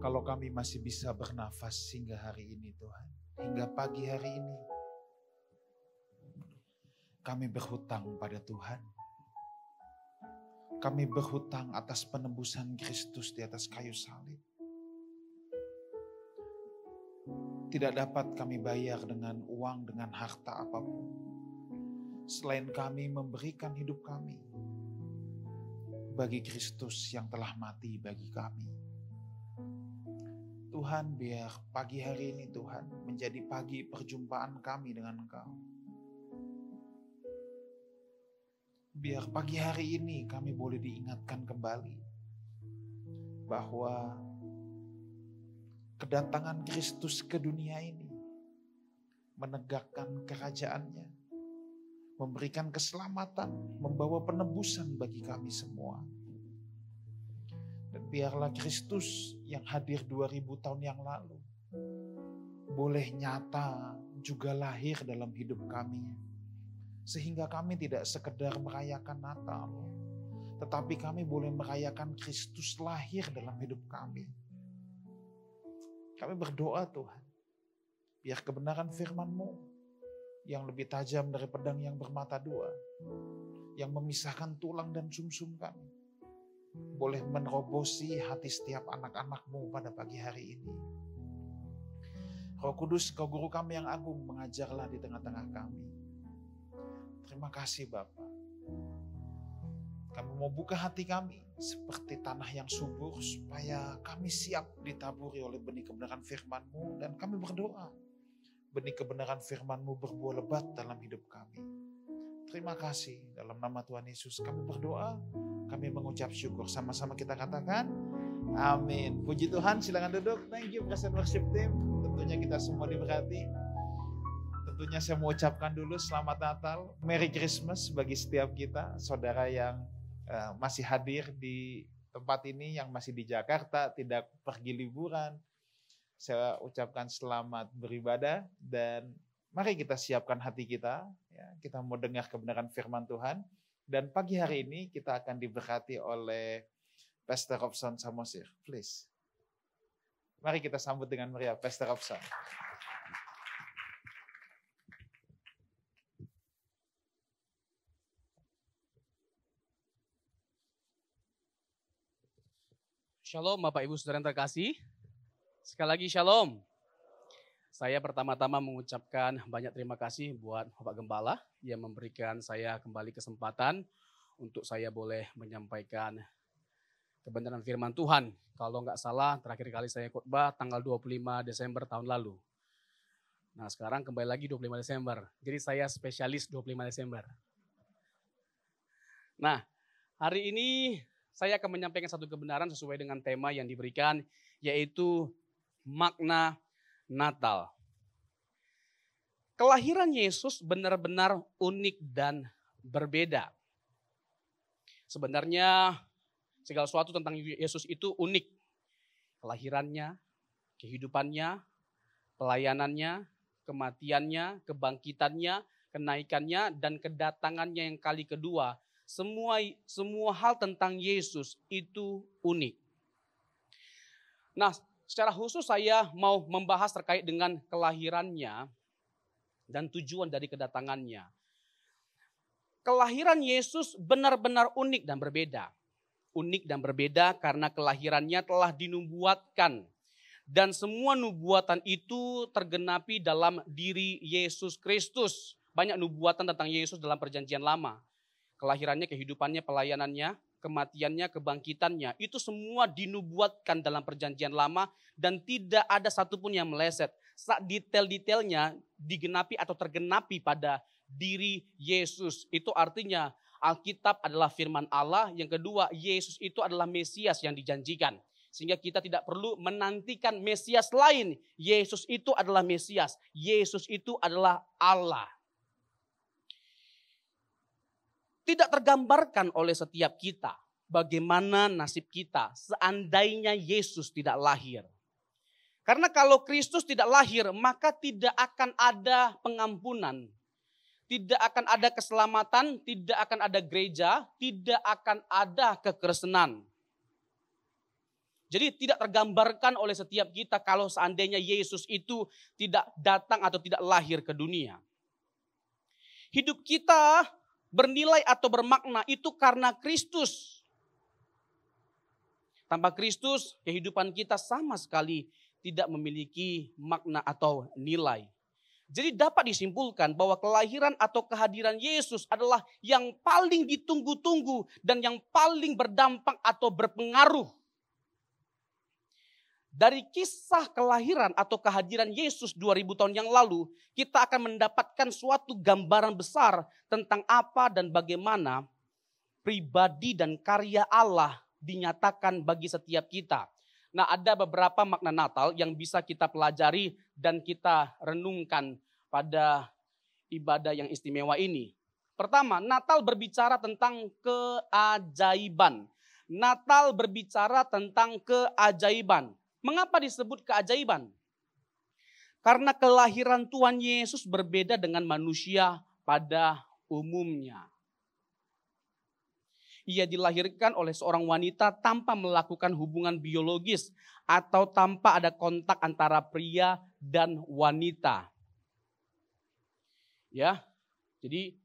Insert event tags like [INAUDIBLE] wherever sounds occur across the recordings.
kalau kami masih bisa bernafas hingga hari ini Tuhan. Hingga pagi hari ini. Kami berhutang pada Tuhan. Kami berhutang atas penebusan Kristus di atas kayu salib. Tidak dapat kami bayar dengan uang, dengan harta apa pun. Selain kami memberikan hidup kami bagi Kristus yang telah mati bagi kami. Tuhan biar pagi hari ini Tuhan menjadi pagi perjumpaan kami dengan Engkau. Biar pagi hari ini kami boleh diingatkan kembali bahwa kedatangan Kristus ke dunia ini menegakkan kerajaannya, memberikan keselamatan, membawa penebusan bagi kami semua. Dan biarlah Kristus yang hadir 2000 tahun yang lalu boleh nyata juga lahir dalam hidup kami. Sehingga kami tidak sekedar merayakan Natal, tetapi kami boleh merayakan Kristus lahir dalam hidup kami. Kami berdoa Tuhan, biar kebenaran firman-Mu yang lebih tajam dari pedang yang bermata dua, yang memisahkan tulang dan sumsum kami, boleh menerobosi hati setiap anak-anakmu pada pagi hari ini. Roh Kudus, kau guru kami yang agung, mengajarlah di tengah-tengah kami. Terima kasih Bapak. Kami mau buka hati kami seperti tanah yang subur supaya kami siap ditaburi oleh benih kebenaran firman-Mu dan kami berdoa. Benih kebenaran firman-Mu berbuah lebat dalam hidup kami. Terima kasih dalam nama Tuhan Yesus kami berdoa kami mengucap syukur. Sama-sama kita katakan, amin. Puji Tuhan, silakan duduk. Thank you, Present Worship Team. Tentunya kita semua diberkati. Tentunya saya mau ucapkan dulu selamat Natal, Merry Christmas bagi setiap kita, saudara yang uh, masih hadir di tempat ini, yang masih di Jakarta, tidak pergi liburan. Saya ucapkan selamat beribadah dan mari kita siapkan hati kita. Ya, kita mau dengar kebenaran firman Tuhan. Dan pagi hari ini kita akan diberkati oleh Pastor Robson Samosir. Please. Mari kita sambut dengan meriah Pastor Robson. Shalom Bapak Ibu Saudara yang terkasih. Sekali lagi shalom. Saya pertama-tama mengucapkan banyak terima kasih buat Bapak Gembala yang memberikan saya kembali kesempatan untuk saya boleh menyampaikan kebenaran firman Tuhan. Kalau nggak salah, terakhir kali saya khotbah tanggal 25 Desember tahun lalu. Nah sekarang kembali lagi 25 Desember. Jadi saya spesialis 25 Desember. Nah hari ini saya akan menyampaikan satu kebenaran sesuai dengan tema yang diberikan yaitu makna Natal. Kelahiran Yesus benar-benar unik dan berbeda. Sebenarnya segala sesuatu tentang Yesus itu unik. Kelahirannya, kehidupannya, pelayanannya, kematiannya, kebangkitannya, kenaikannya, dan kedatangannya yang kali kedua. Semua semua hal tentang Yesus itu unik. Nah, Secara khusus saya mau membahas terkait dengan kelahirannya dan tujuan dari kedatangannya. Kelahiran Yesus benar-benar unik dan berbeda. Unik dan berbeda karena kelahirannya telah dinubuatkan. Dan semua nubuatan itu tergenapi dalam diri Yesus Kristus. Banyak nubuatan tentang Yesus dalam perjanjian lama. Kelahirannya, kehidupannya, pelayanannya, kematiannya, kebangkitannya, itu semua dinubuatkan dalam perjanjian lama dan tidak ada satupun yang meleset. Saat detail-detailnya digenapi atau tergenapi pada diri Yesus. Itu artinya Alkitab adalah firman Allah. Yang kedua, Yesus itu adalah Mesias yang dijanjikan. Sehingga kita tidak perlu menantikan Mesias lain. Yesus itu adalah Mesias. Yesus itu adalah Allah. Tidak tergambarkan oleh setiap kita bagaimana nasib kita seandainya Yesus tidak lahir. Karena kalau Kristus tidak lahir, maka tidak akan ada pengampunan. Tidak akan ada keselamatan, tidak akan ada gereja, tidak akan ada kekristenan. Jadi tidak tergambarkan oleh setiap kita kalau seandainya Yesus itu tidak datang atau tidak lahir ke dunia. Hidup kita bernilai atau bermakna itu karena Kristus. Tanpa Kristus, kehidupan kita sama sekali tidak memiliki makna atau nilai. Jadi dapat disimpulkan bahwa kelahiran atau kehadiran Yesus adalah yang paling ditunggu-tunggu dan yang paling berdampak atau berpengaruh dari kisah kelahiran atau kehadiran Yesus 2000 tahun yang lalu, kita akan mendapatkan suatu gambaran besar tentang apa dan bagaimana pribadi dan karya Allah dinyatakan bagi setiap kita. Nah, ada beberapa makna Natal yang bisa kita pelajari dan kita renungkan pada ibadah yang istimewa ini. Pertama, Natal berbicara tentang keajaiban. Natal berbicara tentang keajaiban. Mengapa disebut keajaiban? Karena kelahiran Tuhan Yesus berbeda dengan manusia pada umumnya. Ia dilahirkan oleh seorang wanita tanpa melakukan hubungan biologis atau tanpa ada kontak antara pria dan wanita. Ya, jadi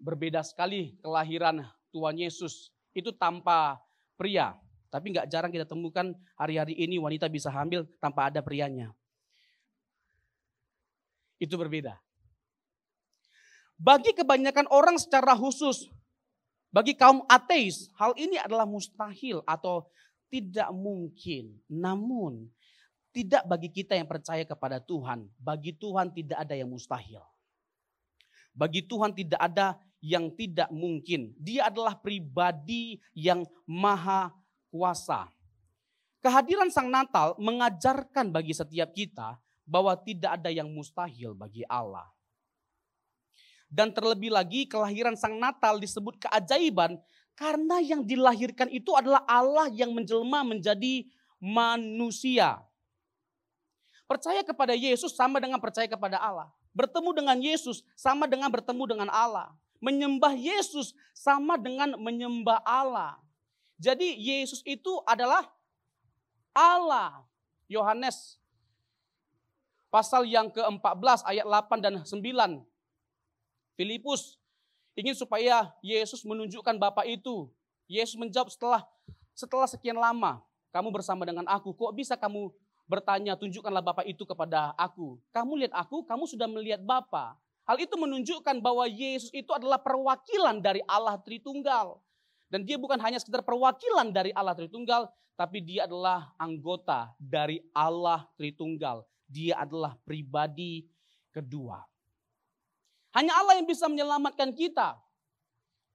berbeda sekali kelahiran Tuhan Yesus itu tanpa pria. Tapi nggak jarang kita temukan hari-hari ini wanita bisa hamil tanpa ada prianya. Itu berbeda. Bagi kebanyakan orang secara khusus, bagi kaum ateis, hal ini adalah mustahil atau tidak mungkin. Namun, tidak bagi kita yang percaya kepada Tuhan. Bagi Tuhan tidak ada yang mustahil. Bagi Tuhan tidak ada yang tidak mungkin. Dia adalah pribadi yang maha kuasa. Kehadiran Sang Natal mengajarkan bagi setiap kita bahwa tidak ada yang mustahil bagi Allah. Dan terlebih lagi kelahiran Sang Natal disebut keajaiban karena yang dilahirkan itu adalah Allah yang menjelma menjadi manusia. Percaya kepada Yesus sama dengan percaya kepada Allah. Bertemu dengan Yesus sama dengan bertemu dengan Allah. Menyembah Yesus sama dengan menyembah Allah. Jadi Yesus itu adalah Allah. Yohanes pasal yang ke-14 ayat 8 dan 9. Filipus ingin supaya Yesus menunjukkan Bapa itu. Yesus menjawab setelah setelah sekian lama kamu bersama dengan aku, kok bisa kamu bertanya, tunjukkanlah Bapa itu kepada aku. Kamu lihat aku, kamu sudah melihat Bapa. Hal itu menunjukkan bahwa Yesus itu adalah perwakilan dari Allah Tritunggal. Dan dia bukan hanya sekedar perwakilan dari Allah Tritunggal, tapi dia adalah anggota dari Allah Tritunggal. Dia adalah pribadi kedua. Hanya Allah yang bisa menyelamatkan kita.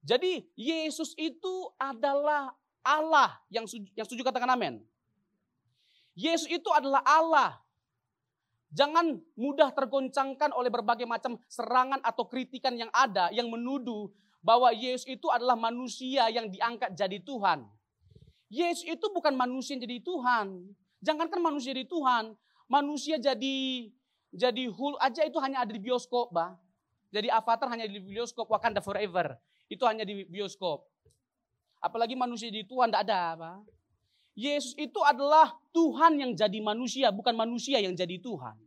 Jadi Yesus itu adalah Allah yang yang setuju katakan amin. Yesus itu adalah Allah. Jangan mudah tergoncangkan oleh berbagai macam serangan atau kritikan yang ada yang menuduh bahwa Yesus itu adalah manusia yang diangkat jadi Tuhan. Yesus itu bukan manusia yang jadi Tuhan. Jangankan manusia jadi Tuhan, manusia jadi jadi hul aja itu hanya ada di bioskop, bah. Jadi avatar hanya di bioskop Wakanda Forever. Itu hanya di bioskop. Apalagi manusia jadi Tuhan tidak ada, apa. Yesus itu adalah Tuhan yang jadi manusia, bukan manusia yang jadi Tuhan.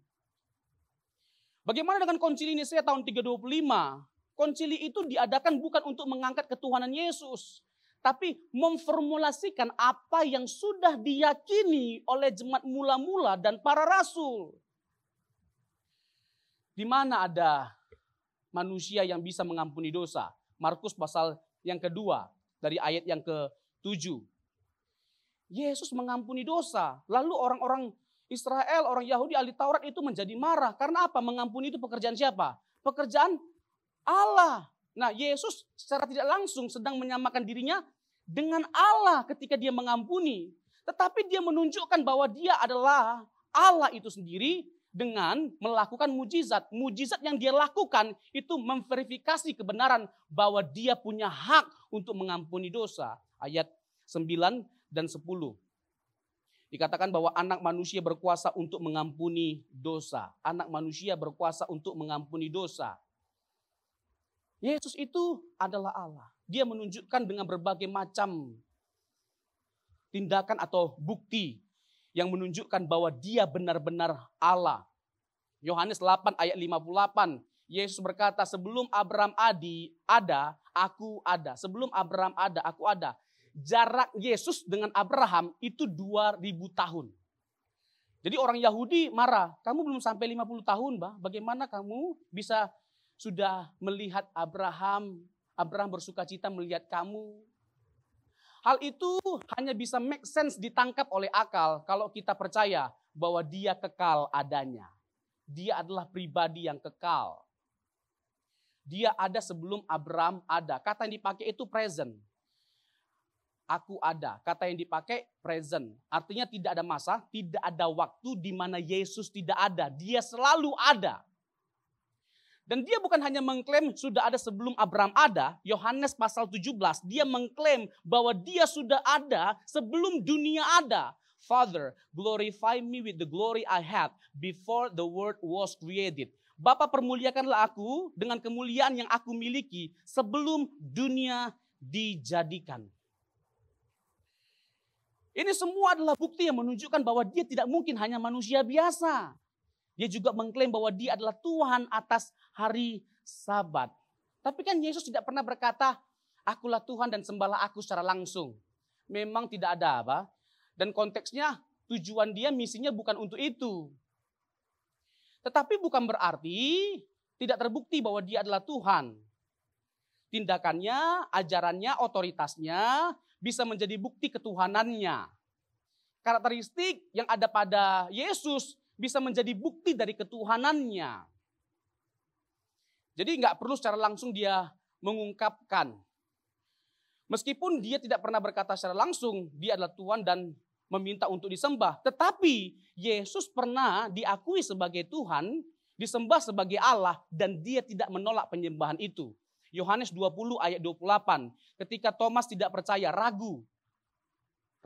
Bagaimana dengan konsili Nicea tahun 325? Konsili itu diadakan bukan untuk mengangkat ketuhanan Yesus, tapi memformulasikan apa yang sudah diyakini oleh jemaat mula-mula dan para rasul. Di mana ada manusia yang bisa mengampuni dosa? Markus pasal yang kedua dari ayat yang ke-7. Yesus mengampuni dosa. Lalu orang-orang Israel, orang Yahudi, ahli Taurat itu menjadi marah. Karena apa? Mengampuni itu pekerjaan siapa? Pekerjaan Allah. Nah, Yesus secara tidak langsung sedang menyamakan dirinya dengan Allah ketika dia mengampuni. Tetapi dia menunjukkan bahwa dia adalah Allah itu sendiri dengan melakukan mujizat. Mujizat yang dia lakukan itu memverifikasi kebenaran bahwa dia punya hak untuk mengampuni dosa. Ayat 9 dan 10. Dikatakan bahwa anak manusia berkuasa untuk mengampuni dosa. Anak manusia berkuasa untuk mengampuni dosa. Yesus itu adalah Allah. Dia menunjukkan dengan berbagai macam tindakan atau bukti yang menunjukkan bahwa dia benar-benar Allah. Yohanes 8 ayat 58. Yesus berkata, sebelum Abraham adi ada, aku ada. Sebelum Abraham ada, aku ada. Jarak Yesus dengan Abraham itu 2000 tahun. Jadi orang Yahudi marah, kamu belum sampai 50 tahun, bah. bagaimana kamu bisa sudah melihat Abraham, Abraham bersuka cita melihat kamu, Hal itu hanya bisa make sense ditangkap oleh akal kalau kita percaya bahwa dia kekal adanya. Dia adalah pribadi yang kekal. Dia ada sebelum Abraham ada. Kata yang dipakai itu present. Aku ada. Kata yang dipakai present. Artinya tidak ada masa, tidak ada waktu di mana Yesus tidak ada. Dia selalu ada. Dan dia bukan hanya mengklaim sudah ada sebelum Abraham ada, Yohanes pasal 17, dia mengklaim bahwa dia sudah ada sebelum dunia ada. Father, glorify me with the glory I had before the world was created. Bapak permuliakanlah aku dengan kemuliaan yang aku miliki sebelum dunia dijadikan. Ini semua adalah bukti yang menunjukkan bahwa dia tidak mungkin hanya manusia biasa. Dia juga mengklaim bahwa dia adalah Tuhan atas hari sabat. Tapi kan Yesus tidak pernah berkata, akulah Tuhan dan sembahlah aku secara langsung. Memang tidak ada apa. Dan konteksnya tujuan dia misinya bukan untuk itu. Tetapi bukan berarti tidak terbukti bahwa dia adalah Tuhan. Tindakannya, ajarannya, otoritasnya bisa menjadi bukti ketuhanannya. Karakteristik yang ada pada Yesus bisa menjadi bukti dari ketuhanannya. Jadi nggak perlu secara langsung dia mengungkapkan. Meskipun dia tidak pernah berkata secara langsung, dia adalah Tuhan dan meminta untuk disembah. Tetapi Yesus pernah diakui sebagai Tuhan, disembah sebagai Allah, dan dia tidak menolak penyembahan itu. Yohanes 20 ayat 28. Ketika Thomas tidak percaya, ragu.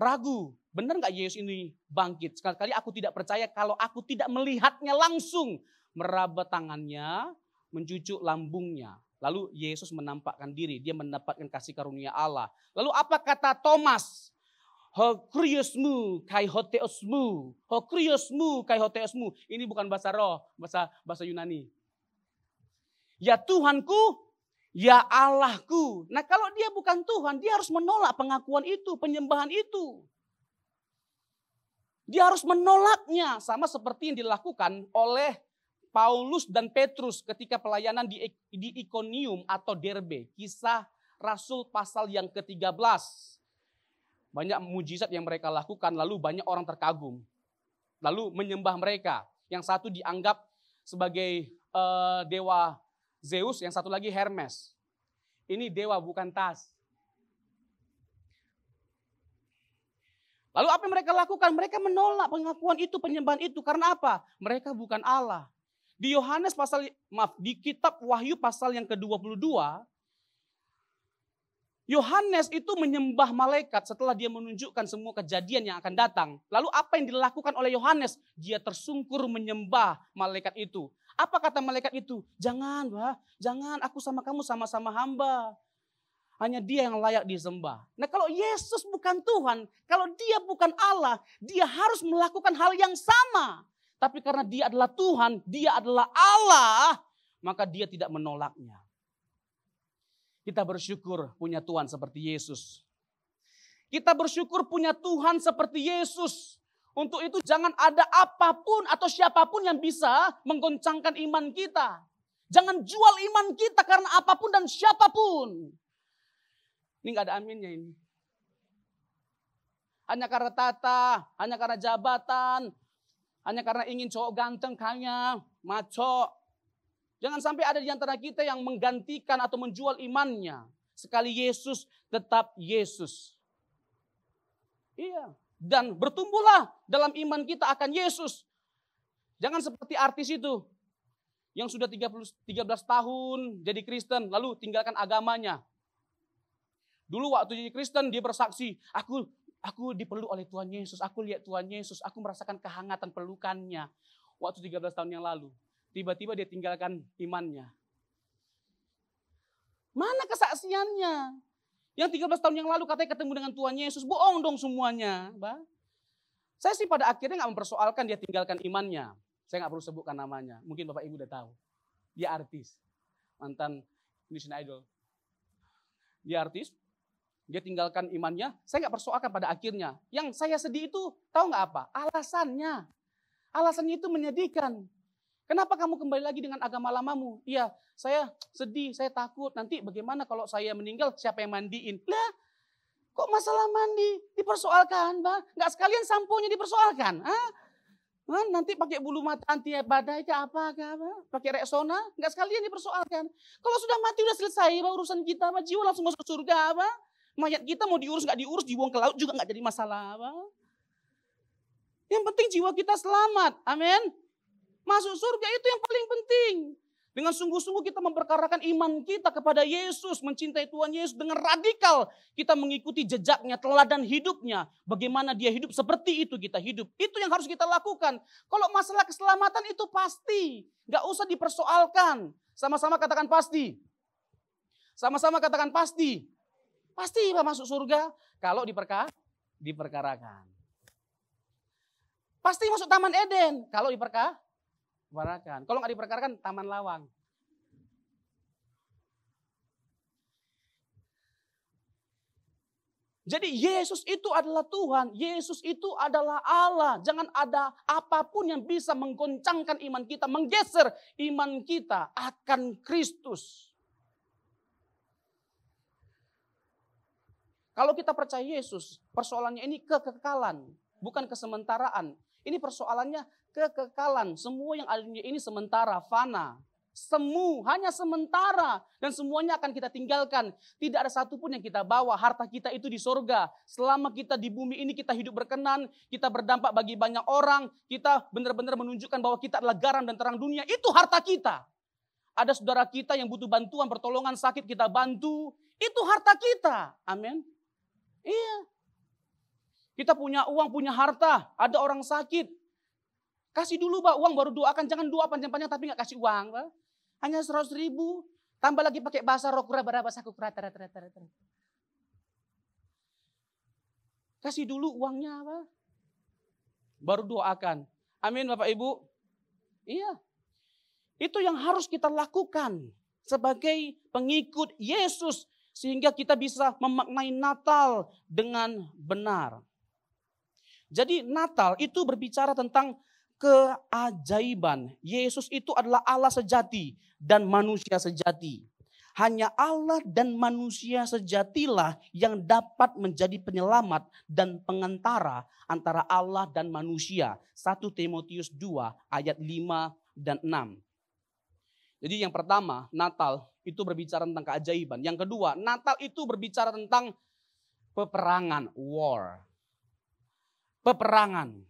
Ragu, benar nggak Yesus ini bangkit? Sekali-kali aku tidak percaya kalau aku tidak melihatnya langsung. Meraba tangannya, mencucuk lambungnya. Lalu Yesus menampakkan diri, dia mendapatkan kasih karunia Allah. Lalu apa kata Thomas? Hokriosmu kai hoteosmu. Hokriosmu kai hoteosmu. Ini bukan bahasa roh, bahasa bahasa Yunani. Ya Tuhanku, ya Allahku. Nah kalau dia bukan Tuhan, dia harus menolak pengakuan itu, penyembahan itu. Dia harus menolaknya sama seperti yang dilakukan oleh Paulus dan Petrus ketika pelayanan di, di Iconium atau Derbe. Kisah Rasul pasal yang ke-13. Banyak mujizat yang mereka lakukan lalu banyak orang terkagum. Lalu menyembah mereka. Yang satu dianggap sebagai uh, dewa Zeus, yang satu lagi Hermes. Ini dewa bukan tas. Lalu apa yang mereka lakukan? Mereka menolak pengakuan itu, penyembahan itu. Karena apa? Mereka bukan Allah. Di Yohanes pasal, maaf, di kitab Wahyu pasal yang ke-22, Yohanes itu menyembah malaikat setelah dia menunjukkan semua kejadian yang akan datang. Lalu apa yang dilakukan oleh Yohanes? Dia tersungkur menyembah malaikat itu. Apa kata malaikat itu? Jangan, bah, jangan aku sama kamu sama-sama hamba. Hanya dia yang layak disembah. Nah kalau Yesus bukan Tuhan, kalau dia bukan Allah, dia harus melakukan hal yang sama. Tapi karena dia adalah Tuhan, dia adalah Allah, maka dia tidak menolaknya. Kita bersyukur punya Tuhan seperti Yesus. Kita bersyukur punya Tuhan seperti Yesus. Untuk itu jangan ada apa pun atau siapa pun yang bisa menggoncangkan iman kita. Jangan jual iman kita karena apa pun dan siapa pun. Ini nggak ada aminnya ini. Hanya karena tata, hanya karena jabatan, hanya karena ingin cowok ganteng kaya, maco. Jangan sampai ada di antara kita yang menggantikan atau menjual imannya. Sekali Yesus tetap Yesus. Iya. Dan bertumbuhlah dalam iman kita akan Yesus. Jangan seperti artis itu. Yang sudah 30, 13 tahun jadi Kristen, lalu tinggalkan agamanya. Dulu waktu jadi Kristen dia bersaksi, aku aku dipeluk oleh Tuhan Yesus, aku lihat Tuhan Yesus, aku merasakan kehangatan pelukannya. Waktu 13 tahun yang lalu, tiba-tiba dia tinggalkan imannya. Mana kesaksiannya? Yang 13 tahun yang lalu katanya ketemu dengan Tuhan Yesus, bohong dong semuanya. Bah. Saya sih pada akhirnya nggak mempersoalkan dia tinggalkan imannya. Saya nggak perlu sebutkan namanya. Mungkin Bapak Ibu udah tahu. Dia artis. Mantan Indonesian Idol. Dia artis. Dia tinggalkan imannya. Saya nggak persoalkan pada akhirnya. Yang saya sedih itu tahu nggak apa? Alasannya. Alasannya itu menyedihkan. Kenapa kamu kembali lagi dengan agama lamamu? Iya, saya sedih, saya takut. Nanti bagaimana kalau saya meninggal, siapa yang mandiin? Lah, kok masalah mandi dipersoalkan, Bang? Nggak sekalian samponya dipersoalkan. Hah? Nanti pakai bulu mata anti badai ke apa, ke apa? Pakai reksona? Nggak sekalian dipersoalkan. Kalau sudah mati udah selesai, bang, urusan kita, bang, jiwa langsung masuk surga, apa? Mayat kita mau diurus nggak diurus, dibuang ke laut juga nggak jadi masalah, bang. Yang penting jiwa kita selamat, amin. Masuk surga itu yang paling penting. Dengan sungguh-sungguh kita memperkarakan iman kita kepada Yesus, mencintai Tuhan Yesus dengan radikal. Kita mengikuti jejaknya, teladan hidupnya. Bagaimana dia hidup, seperti itu kita hidup. Itu yang harus kita lakukan. Kalau masalah keselamatan itu pasti. Gak usah dipersoalkan. Sama-sama katakan pasti. Sama-sama katakan pasti. Pasti Pak masuk surga kalau diperka diperkarakan. Pasti masuk Taman Eden kalau diperka Diperkarakan. Kalau nggak diperkarakan, taman lawang. Jadi Yesus itu adalah Tuhan, Yesus itu adalah Allah. Jangan ada apa pun yang bisa menggoncangkan iman kita, menggeser iman kita akan Kristus. Kalau kita percaya Yesus, persoalannya ini kekekalan, bukan kesementaraan. Ini persoalannya kekekalan. Semua yang ada di dunia ini sementara, fana. Semu, hanya sementara. Dan semuanya akan kita tinggalkan. Tidak ada satupun yang kita bawa. Harta kita itu di sorga. Selama kita di bumi ini kita hidup berkenan. Kita berdampak bagi banyak orang. Kita benar-benar menunjukkan bahwa kita adalah garam dan terang dunia. Itu harta kita. Ada saudara kita yang butuh bantuan, pertolongan, sakit, kita bantu. Itu harta kita. Amin. Iya. Kita punya uang, punya harta. Ada orang sakit. Kasih dulu Pak uang baru doakan. Jangan doa panjang-panjang tapi nggak kasih uang. Pak. Hanya seratus ribu. Tambah lagi pakai bahasa rokura berapa saku kura Kasih dulu uangnya apa? Baru doakan. Amin Bapak Ibu. Iya. Itu yang harus kita lakukan sebagai pengikut Yesus sehingga kita bisa memaknai Natal dengan benar. Jadi Natal itu berbicara tentang keajaiban. Yesus itu adalah Allah sejati dan manusia sejati. Hanya Allah dan manusia sejatilah yang dapat menjadi penyelamat dan pengantara antara Allah dan manusia. 1 Timotius 2 ayat 5 dan 6. Jadi yang pertama, Natal itu berbicara tentang keajaiban. Yang kedua, Natal itu berbicara tentang peperangan, war. Peperangan.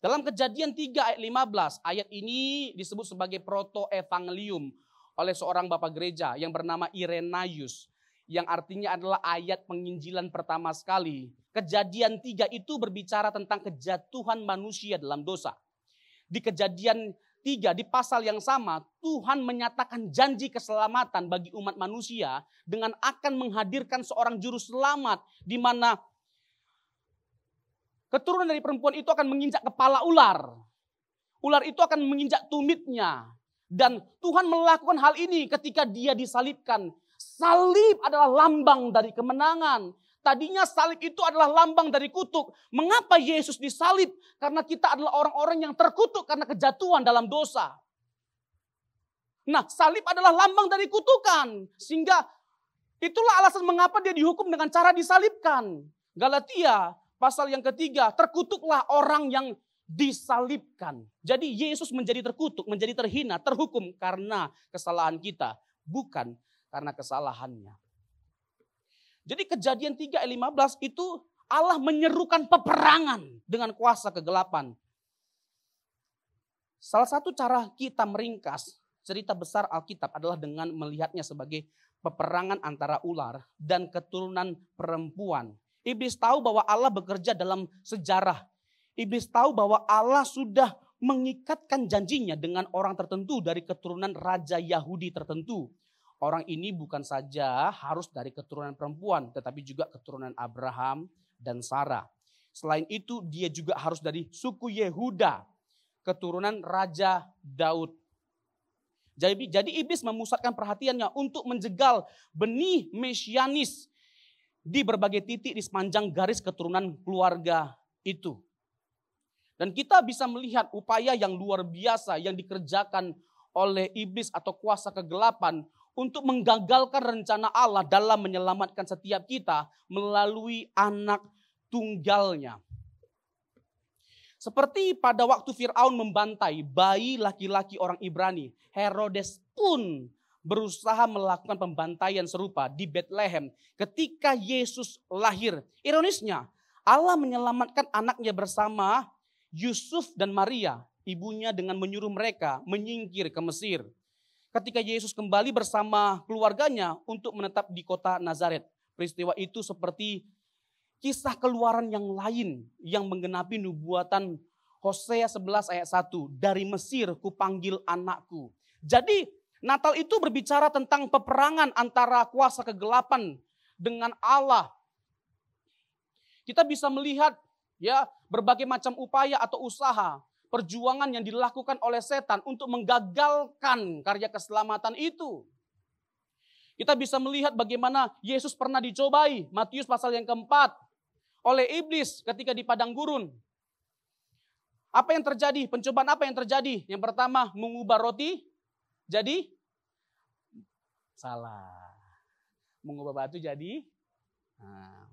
Dalam kejadian 3 ayat 15, ayat ini disebut sebagai proto-evangelium oleh seorang bapak gereja yang bernama Irenaius. Yang artinya adalah ayat penginjilan pertama sekali. Kejadian 3 itu berbicara tentang kejatuhan manusia dalam dosa. Di kejadian 3 di pasal yang sama Tuhan menyatakan janji keselamatan bagi umat manusia dengan akan menghadirkan seorang juru selamat di mana Keturunan dari perempuan itu akan menginjak kepala ular. Ular itu akan menginjak tumitnya. Dan Tuhan melakukan hal ini ketika dia disalibkan. Salib adalah lambang dari kemenangan. Tadinya salib itu adalah lambang dari kutuk. Mengapa Yesus disalib? Karena kita adalah orang-orang yang terkutuk karena kejatuhan dalam dosa. Nah, salib adalah lambang dari kutukan. Sehingga itulah alasan mengapa dia dihukum dengan cara disalibkan. Galatia Pasal yang ketiga, terkutuklah orang yang disalibkan. Jadi Yesus menjadi terkutuk, menjadi terhina, terhukum karena kesalahan kita, bukan karena kesalahannya. Jadi kejadian 3 ayat 15 itu Allah menyerukan peperangan dengan kuasa kegelapan. Salah satu cara kita meringkas cerita besar Alkitab adalah dengan melihatnya sebagai peperangan antara ular dan keturunan perempuan Iblis tahu bahwa Allah bekerja dalam sejarah. Iblis tahu bahwa Allah sudah mengikatkan janjinya dengan orang tertentu dari keturunan raja Yahudi tertentu. Orang ini bukan saja harus dari keturunan perempuan, tetapi juga keturunan Abraham dan Sarah. Selain itu, dia juga harus dari suku Yehuda, keturunan Raja Daud. Jadi, jadi iblis memusatkan perhatiannya untuk menjegal benih mesianis di berbagai titik di sepanjang garis keturunan keluarga itu. Dan kita bisa melihat upaya yang luar biasa yang dikerjakan oleh iblis atau kuasa kegelapan untuk menggagalkan rencana Allah dalam menyelamatkan setiap kita melalui anak tunggalnya. Seperti pada waktu Fir'aun membantai bayi laki-laki orang Ibrani, Herodes pun berusaha melakukan pembantaian serupa di Bethlehem ketika Yesus lahir. Ironisnya, Allah menyelamatkan anaknya bersama Yusuf dan Maria, ibunya dengan menyuruh mereka menyingkir ke Mesir. Ketika Yesus kembali bersama keluarganya untuk menetap di kota Nazaret. Peristiwa itu seperti kisah keluaran yang lain yang menggenapi nubuatan Hosea 11 ayat 1. Dari Mesir kupanggil anakku. Jadi Natal itu berbicara tentang peperangan antara kuasa kegelapan dengan Allah. Kita bisa melihat ya berbagai macam upaya atau usaha perjuangan yang dilakukan oleh setan untuk menggagalkan karya keselamatan itu. Kita bisa melihat bagaimana Yesus pernah dicobai, Matius pasal yang keempat, oleh iblis ketika di padang gurun. Apa yang terjadi? Pencobaan apa yang terjadi? Yang pertama, mengubah roti jadi salah. Mengubah batu jadi nah,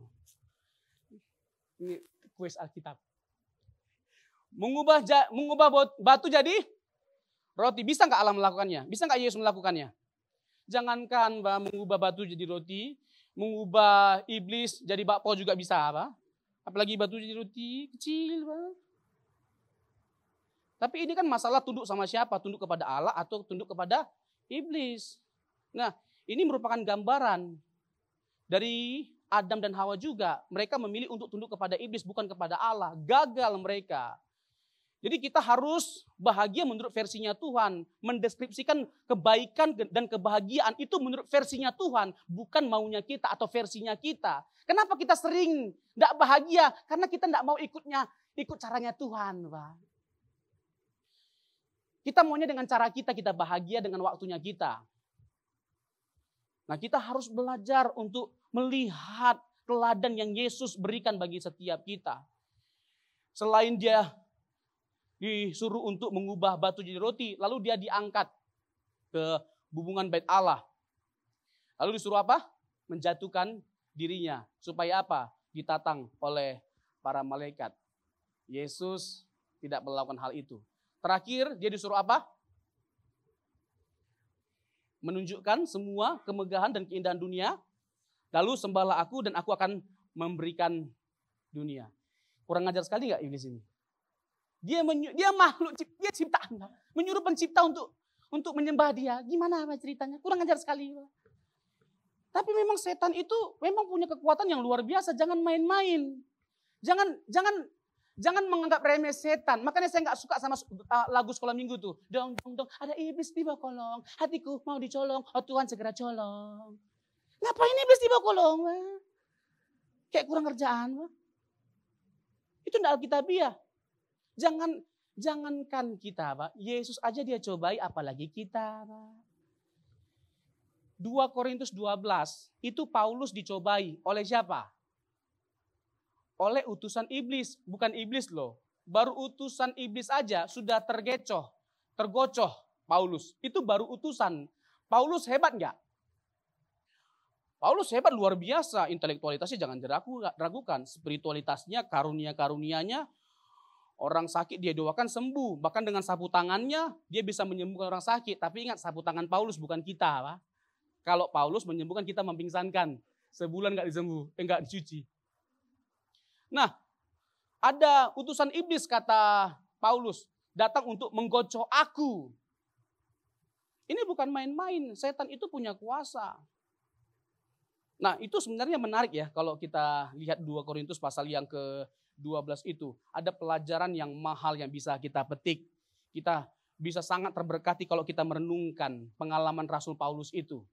ini kuis Alkitab. Mengubah mengubah batu jadi roti. Bisa nggak Allah melakukannya? Bisa nggak Yesus melakukannya? Jangankan Mbak, mengubah batu jadi roti, mengubah iblis jadi bakpo juga bisa apa? Apalagi batu jadi roti kecil, Pak. Tapi ini kan masalah tunduk sama siapa? Tunduk kepada Allah atau tunduk kepada iblis. Nah, ini merupakan gambaran dari Adam dan Hawa juga. Mereka memilih untuk tunduk kepada iblis bukan kepada Allah. Gagal mereka. Jadi kita harus bahagia menurut versinya Tuhan. Mendeskripsikan kebaikan dan kebahagiaan itu menurut versinya Tuhan. Bukan maunya kita atau versinya kita. Kenapa kita sering tidak bahagia? Karena kita tidak mau ikutnya, ikut caranya Tuhan. Pak. Kita maunya dengan cara kita, kita bahagia dengan waktunya kita. Nah kita harus belajar untuk melihat teladan yang Yesus berikan bagi setiap kita. Selain dia disuruh untuk mengubah batu jadi roti, lalu dia diangkat ke hubungan bait Allah. Lalu disuruh apa? Menjatuhkan dirinya. Supaya apa? Ditatang oleh para malaikat. Yesus tidak melakukan hal itu. Terakhir dia disuruh apa? Menunjukkan semua kemegahan dan keindahan dunia. Lalu sembahlah aku dan aku akan memberikan dunia. Kurang ajar sekali nggak iblis ini? Dia menyu, dia makhluk dia ciptaan, menyuruh pencipta untuk untuk menyembah dia. Gimana apa ceritanya? Kurang ajar sekali. Tapi memang setan itu memang punya kekuatan yang luar biasa. Jangan main-main. Jangan jangan jangan menganggap remeh setan. Makanya saya nggak suka sama uh, lagu sekolah minggu tuh. Dong dong dong, ada iblis bawah kolong. Hatiku mau dicolong, oh Tuhan segera colong. Ngapain iblis bawah kolong? Kayak kurang kerjaan. Itu enggak alkitabiah. Jangan jangankan kita, Pak. Yesus aja dia cobai apalagi kita, Pak. 2 Korintus 12 itu Paulus dicobai oleh siapa? Oleh utusan iblis, bukan iblis loh. Baru utusan iblis aja sudah tergecoh, tergocoh Paulus. Itu baru utusan. Paulus hebat nggak? Paulus hebat luar biasa, intelektualitasnya jangan diragukan, spiritualitasnya, karunia-karunianya Orang sakit dia doakan sembuh. Bahkan dengan sapu tangannya dia bisa menyembuhkan orang sakit. Tapi ingat sapu tangan Paulus bukan kita. Pak. Kalau Paulus menyembuhkan kita mempingsankan. Sebulan nggak disembuh, eh, dicuci. Nah, ada utusan iblis kata Paulus. Datang untuk menggocok aku. Ini bukan main-main. Setan itu punya kuasa. Nah itu sebenarnya menarik ya kalau kita lihat 2 Korintus pasal yang ke 12 itu. Ada pelajaran yang mahal yang bisa kita petik. Kita bisa sangat terberkati kalau kita merenungkan pengalaman Rasul Paulus itu.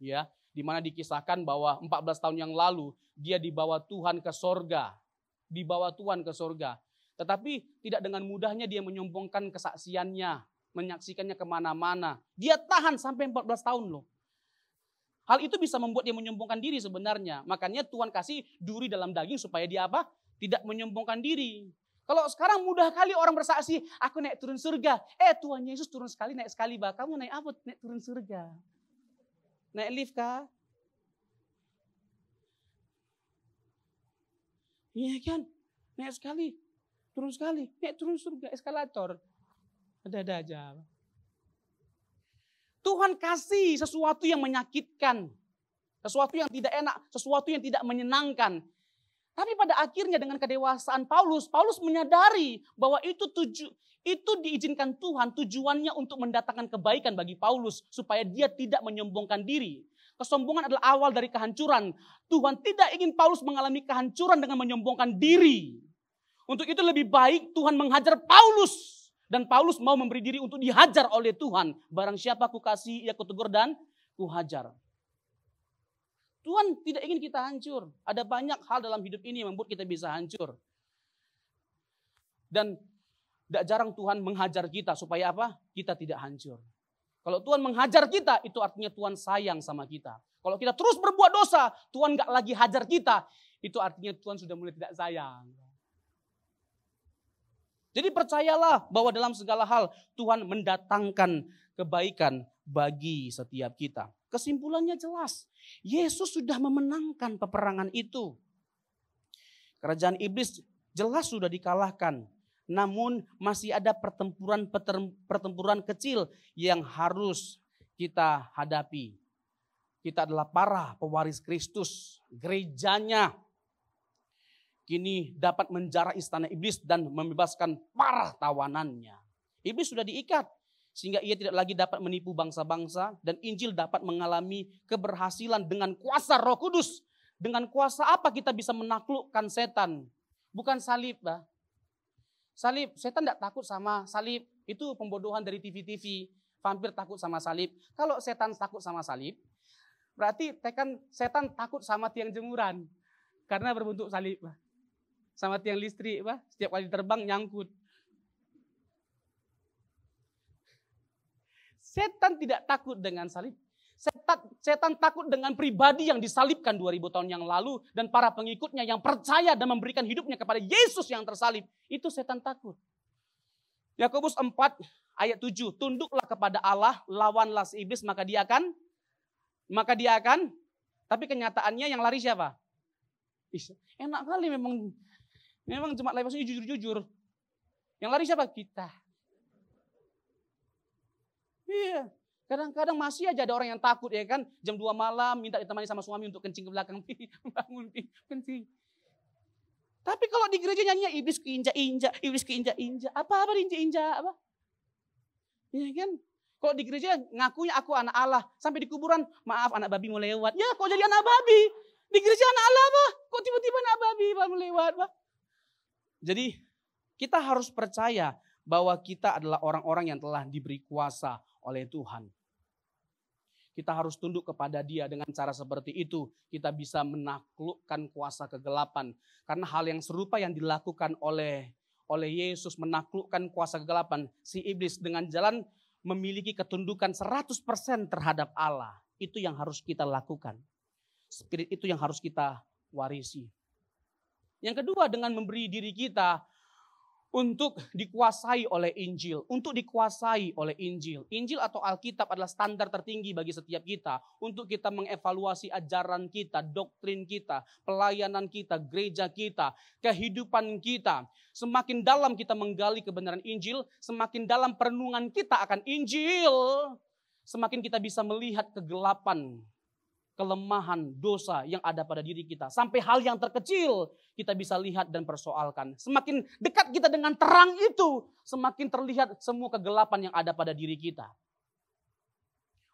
Ya, di mana dikisahkan bahwa 14 tahun yang lalu dia dibawa Tuhan ke sorga. Dibawa Tuhan ke sorga. Tetapi tidak dengan mudahnya dia menyombongkan kesaksiannya, menyaksikannya ke mana-mana. Dia tahan sampai 14 tahun loh. Hal itu bisa membuat dia menyombongkan diri sebenarnya. Makanya Tuhan kasih duri dalam daging supaya dia apa? Tidak menyombongkan diri. Kalau sekarang mudah kali orang bersaksi, aku naik turun surga. Eh Tuhan Yesus turun sekali, naik sekali. Bah. Kamu naik apa? Naik turun surga. Naik lift kah? Iya kan? Naik sekali, turun sekali. Naik turun surga, eskalator. Ada-ada aja. Tuhan kasih sesuatu yang menyakitkan. Sesuatu yang tidak enak, sesuatu yang tidak menyenangkan. Tapi pada akhirnya dengan kedewasaan Paulus, Paulus menyadari bahwa itu tuju, itu diizinkan Tuhan tujuannya untuk mendatangkan kebaikan bagi Paulus supaya dia tidak menyombongkan diri. Kesombongan adalah awal dari kehancuran. Tuhan tidak ingin Paulus mengalami kehancuran dengan menyombongkan diri. Untuk itu lebih baik Tuhan menghajar Paulus. Dan Paulus mau memberi diri untuk dihajar oleh Tuhan. Barang siapa ku kasih, ia kutegur dan kuhajar. Tuhan tidak ingin kita hancur. Ada banyak hal dalam hidup ini yang membuat kita bisa hancur. Dan tidak jarang Tuhan menghajar kita supaya apa? Kita tidak hancur. Kalau Tuhan menghajar kita, itu artinya Tuhan sayang sama kita. Kalau kita terus berbuat dosa, Tuhan nggak lagi hajar kita, itu artinya Tuhan sudah mulai tidak sayang. Jadi percayalah bahwa dalam segala hal Tuhan mendatangkan kebaikan bagi setiap kita. Kesimpulannya jelas. Yesus sudah memenangkan peperangan itu. Kerajaan iblis jelas sudah dikalahkan. Namun masih ada pertempuran-pertempuran kecil yang harus kita hadapi. Kita adalah para pewaris Kristus. Gerejanya kini dapat menjarah istana iblis dan membebaskan para tawanannya. Iblis sudah diikat sehingga ia tidak lagi dapat menipu bangsa-bangsa dan Injil dapat mengalami keberhasilan dengan kuasa Roh Kudus. Dengan kuasa apa kita bisa menaklukkan setan? Bukan salib, bah. Salib, setan tidak takut sama salib. Itu pembodohan dari TV-TV. Vampir takut sama salib. Kalau setan takut sama salib, berarti tekan setan takut sama tiang jemuran. Karena berbentuk salib. Bah. Sama tiang listrik, bah. setiap kali terbang nyangkut. Setan tidak takut dengan salib. Setan, setan takut dengan pribadi yang disalibkan 2000 tahun yang lalu dan para pengikutnya yang percaya dan memberikan hidupnya kepada Yesus yang tersalib. Itu setan takut. Yakobus 4 ayat 7, tunduklah kepada Allah, lawanlah si iblis maka dia akan maka dia akan tapi kenyataannya yang lari siapa? Enak kali memang memang cuma lewat jujur-jujur. Yang lari siapa? Kita. Iya. Kadang-kadang masih aja ada orang yang takut ya kan. Jam 2 malam minta ditemani sama suami untuk kencing ke belakang. [LAUGHS] Bangun, kencing. Tapi kalau di gereja nyanyi iblis keinjak-injak, iblis keinjak-injak. Apa-apa diinjak-injak apa? Ya kan? Kalau di gereja ngakunya aku anak Allah. Sampai di kuburan, maaf anak babi mau lewat. Ya kok jadi anak babi? Di gereja anak Allah apa? Kok tiba-tiba anak babi mau lewat? Apa? Jadi kita harus percaya bahwa kita adalah orang-orang yang telah diberi kuasa oleh Tuhan. Kita harus tunduk kepada dia dengan cara seperti itu. Kita bisa menaklukkan kuasa kegelapan. Karena hal yang serupa yang dilakukan oleh oleh Yesus menaklukkan kuasa kegelapan. Si iblis dengan jalan memiliki ketundukan 100% terhadap Allah. Itu yang harus kita lakukan. Spirit itu yang harus kita warisi. Yang kedua dengan memberi diri kita untuk dikuasai oleh Injil, untuk dikuasai oleh Injil. Injil atau Alkitab adalah standar tertinggi bagi setiap kita untuk kita mengevaluasi ajaran kita, doktrin kita, pelayanan kita, gereja kita, kehidupan kita. Semakin dalam kita menggali kebenaran Injil, semakin dalam perenungan kita akan Injil, semakin kita bisa melihat kegelapan kelemahan, dosa yang ada pada diri kita. Sampai hal yang terkecil kita bisa lihat dan persoalkan. Semakin dekat kita dengan terang itu, semakin terlihat semua kegelapan yang ada pada diri kita.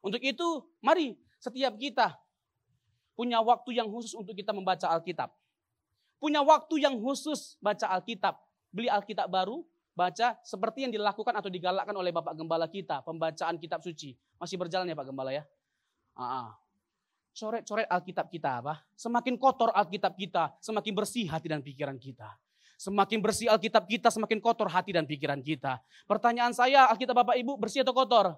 Untuk itu, mari setiap kita punya waktu yang khusus untuk kita membaca Alkitab. Punya waktu yang khusus baca Alkitab. Beli Alkitab baru, baca seperti yang dilakukan atau digalakkan oleh Bapak Gembala kita, pembacaan kitab suci. Masih berjalan ya Pak Gembala ya? Ah, coret-coret Alkitab kita apa? Semakin kotor Alkitab kita, semakin bersih hati dan pikiran kita. Semakin bersih Alkitab kita, semakin kotor hati dan pikiran kita. Pertanyaan saya, Alkitab Bapak Ibu bersih atau kotor?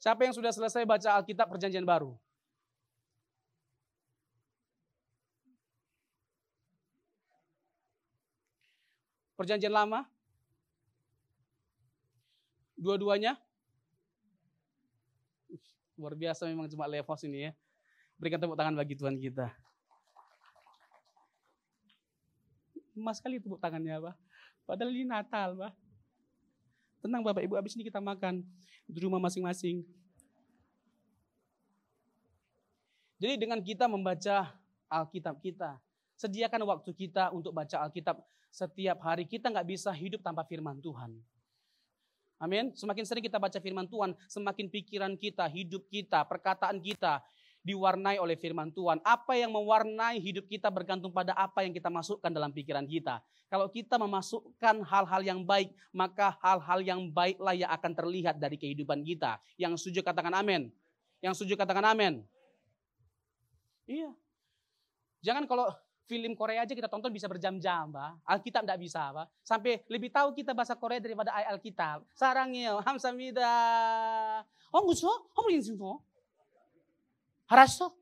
Siapa yang sudah selesai baca Alkitab Perjanjian Baru? Perjanjian Lama? Dua-duanya? Luar biasa memang cuma levos ini ya. Berikan tepuk tangan bagi Tuhan kita. Emas sekali tepuk tangannya, Pak. Padahal ini Natal, Pak. Tenang Bapak Ibu, habis ini kita makan di rumah masing-masing. Jadi dengan kita membaca Alkitab kita, sediakan waktu kita untuk baca Alkitab setiap hari. Kita nggak bisa hidup tanpa firman Tuhan. Amin. Semakin sering kita baca firman Tuhan, semakin pikiran kita, hidup kita, perkataan kita diwarnai oleh firman Tuhan. Apa yang mewarnai hidup kita bergantung pada apa yang kita masukkan dalam pikiran kita. Kalau kita memasukkan hal-hal yang baik, maka hal-hal yang baiklah yang akan terlihat dari kehidupan kita. Yang setuju katakan amin. Yang setuju katakan amin. Iya. Jangan kalau film Korea aja kita tonton bisa berjam-jam, Pak. Alkitab tidak bisa, Pak. Sampai lebih tahu kita bahasa Korea daripada Alkitab. Sarangnya, [LAUGHS] hamsamida. Oh, musuh? Oh, musuh? Harasso?